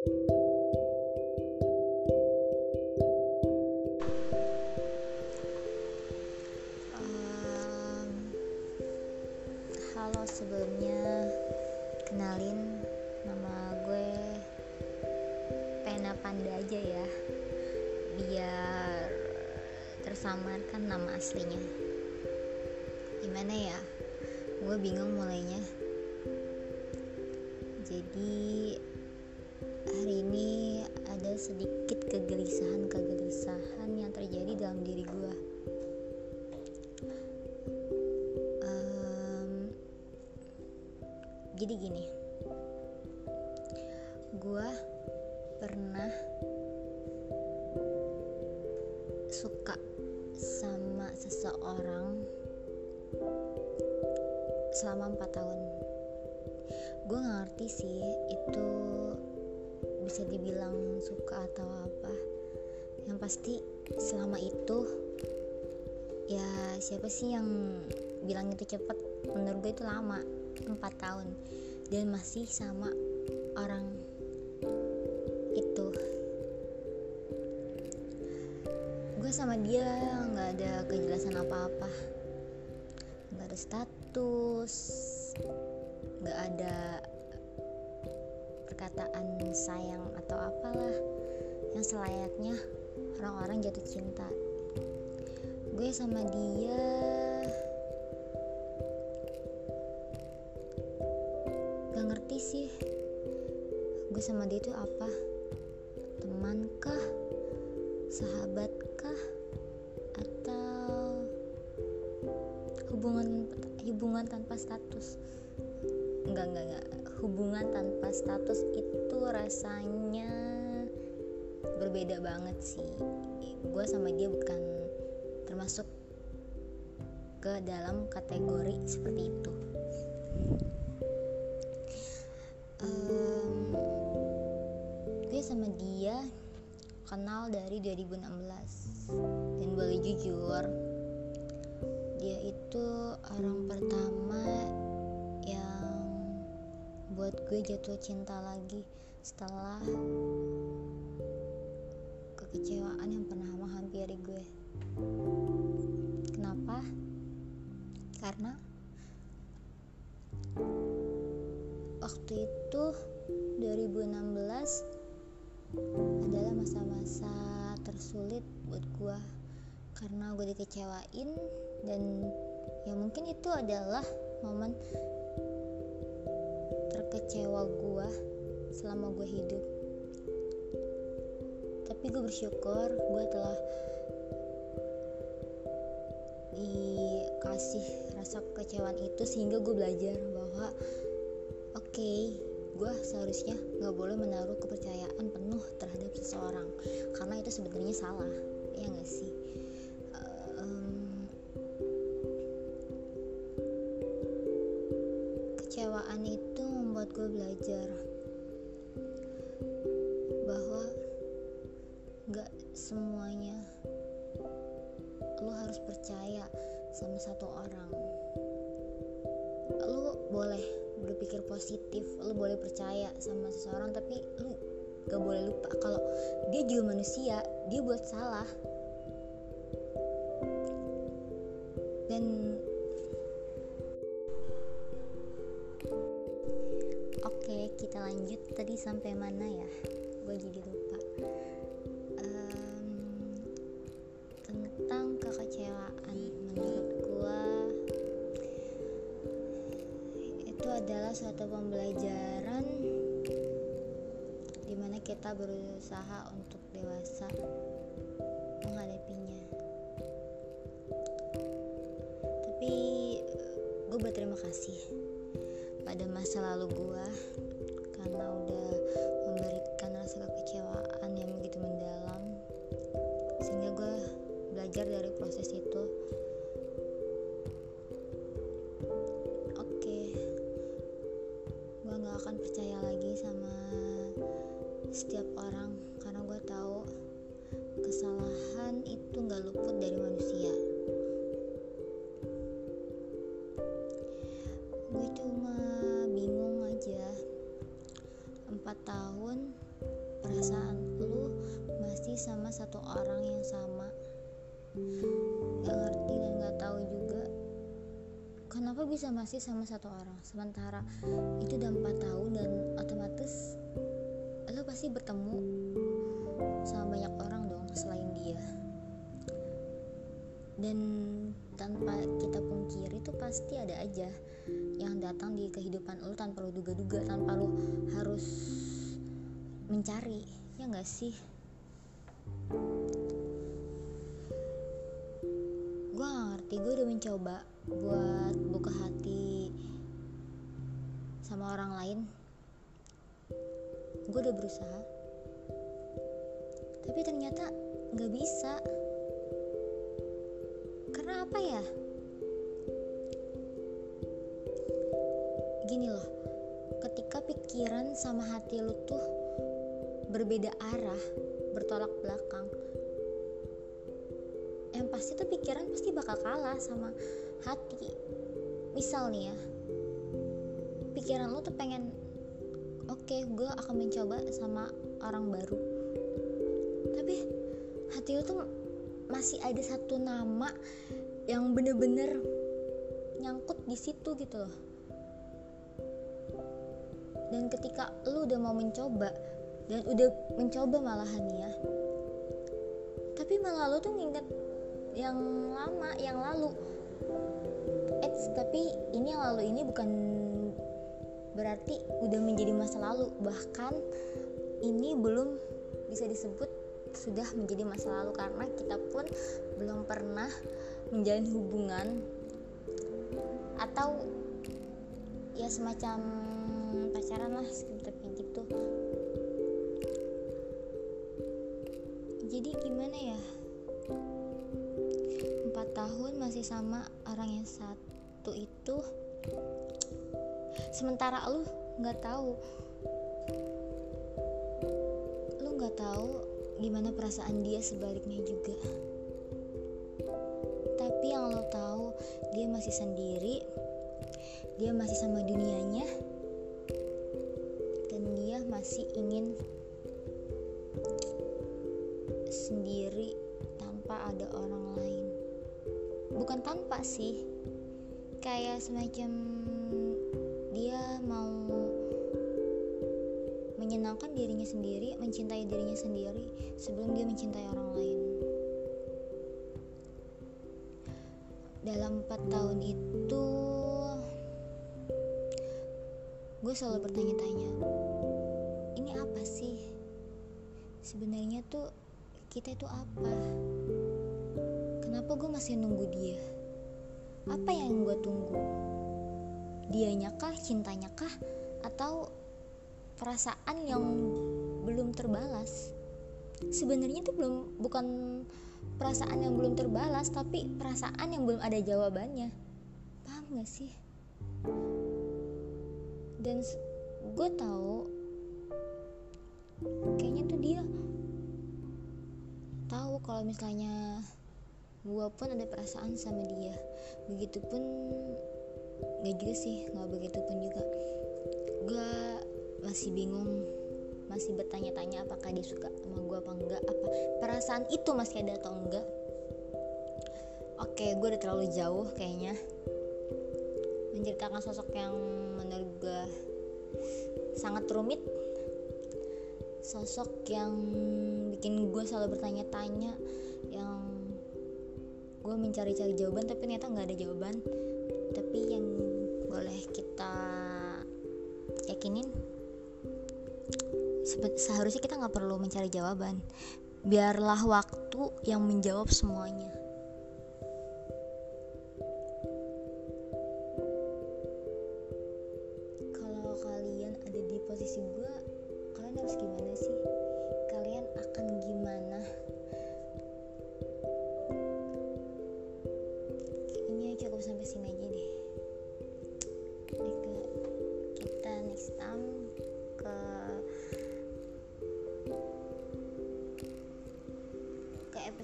halo sebelumnya kenalin nama gue Pena Panda aja ya biar tersamarkan nama aslinya. Gimana ya? Gue bingung mulainya. Jadi hari ini ada sedikit kegelisahan-kegelisahan yang terjadi dalam diri gue Em, jadi gini gue pernah suka sama seseorang selama 4 tahun. Gue ngerti sih itu bisa dibilang suka atau apa. Yang pasti selama itu ya siapa sih yang bilang itu cepet? Menurut gue itu lama 4 tahun. Dan masih sama orang itu. Gue sama dia nggak ada kejelasan apa-apa. Nggak ada status nggak ada perkataan sayang atau apalah yang selayaknya orang-orang jatuh cinta. Gue sama dia gak ngerti sih gue sama dia itu apa? Teman kah sahabat kah atau hubungan hubungan tanpa status? Enggak enggak enggak hubungan tanpa status itu rasanya berbeda banget sih. Gue sama dia bukan termasuk ke dalam kategori seperti itu. Em, gue sama dia kenal dari 2016 dan boleh jujur dia itu orang pertama buat gue jatuh cinta lagi setelah kekecewaan yang pernah menghampiri gue. Kenapa? Karena waktu itu 2016 adalah masa-masa tersulit buat gue. Karena gue dikecewain dan ya mungkin itu adalah momen terkecewa gue selama gue hidup. Tapi gue bersyukur gue telah dikasih rasa kekecewaan itu sehingga gue belajar bahwa oke okay, gue seharusnya nggak boleh menaruh kepercayaan penuh terhadap seseorang. Karena itu sebenarnya salah ya nggak sih gue belajar. Bahwa nggak semuanya lo harus percaya sama satu orang. Lo boleh berpikir positif lo boleh percaya sama seseorang tapi lo gak boleh lupa kalau dia juga manusia dia buat salah kita lanjut tadi sampai mana ya? Gue jadi lupa. Em, tentang kekecewaan menurut gue itu adalah suatu pembelajaran di mana kita berusaha untuk dewasa menghadapinya. Tapi gue berterima kasih pada masa lalu gue karena udah memberikan rasa kekecewaan yang begitu mendalam. Sehingga gue belajar dari proses itu bisa masih sama satu orang. Sementara itu udah empat tahun dan otomatis lo pasti bertemu sama banyak orang dong selain dia. Dan tanpa kita pungkiri itu pasti ada aja yang datang di kehidupan lo tanpa lo duga-duga tanpa lo harus mencari. Ya nggak sih? Gue ngerti gue udah mencoba buat buka hati sama orang lain gue udah berusaha. Tapi ternyata nggak bisa. Karena apa ya? Gini loh ketika pikiran sama hati lu tuh berbeda arah bertolak belakang pasti tuh pikiran pasti bakal kalah sama hati. Misal nih ya pikiran lu tuh pengen oke okay, gue akan mencoba sama orang baru. Tapi hati lu tuh masih ada satu nama yang bener-bener nyangkut di situ gitu loh. Dan ketika lu udah mau mencoba dan udah mencoba malahan ya tapi malah lu tuh nginget yang lama yang lalu. Eits, tapi ini yang lalu ini bukan berarti udah menjadi masa lalu. Bahkan ini belum bisa disebut sudah menjadi masa lalu karena kita pun belum pernah menjalin hubungan atau ya semacam pacaran lah seperti gitu. Jadi gimana ya tahun masih sama orang yang satu itu. Sementara lu nggak tahu. Lu nggak tahu gimana perasaan dia sebaliknya juga. Tapi yang lo tahu dia masih sendiri dia masih sama dunianya dan dia masih ingin sendiri tanpa ada orang lain bukan tanpa sih kayak semacam dia mau menyenangkan dirinya sendiri, mencintai dirinya sendiri sebelum dia mencintai orang lain. Dalam 4 tahun itu gue selalu bertanya-tanya, ini apa sih? Sebenarnya tuh kita itu apa? Kenapa gue masih nunggu dia? Apa yang gue tunggu? Dianya kah, cintanya kah, atau perasaan yang belum terbalas sebenarnya itu belum bukan perasaan yang belum terbalas tapi perasaan yang belum ada jawabannya paham gak sih dan gue tahu kayaknya tuh dia tahu kalau misalnya gue pun ada perasaan sama dia. Begitupun gak juga sih nggak begitu pun juga. Gue masih bingung masih bertanya-tanya apakah dia suka sama gue apa enggak apa perasaan itu masih ada atau enggak oke gue udah terlalu jauh kayaknya. Menceritakan sosok yang menurut gue sangat rumit. Sosok yang bikin gue selalu bertanya-tanya gue mencari-cari jawaban tapi ternyata nggak ada jawaban. Tapi yang boleh kita yakinin seharusnya kita nggak perlu mencari jawaban. Biarlah waktu yang menjawab semuanya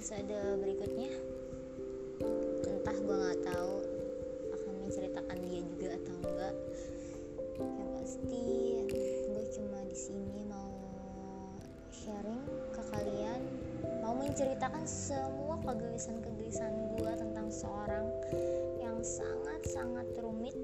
episode berikutnya. Entah gue nggak tahu akan menceritakan dia juga atau enggak. Yang pasti gue cuma di sini mau sharing ke kalian mau menceritakan semua kegelisahan-kegelisahan gue tentang seorang yang sangat-sangat rumit.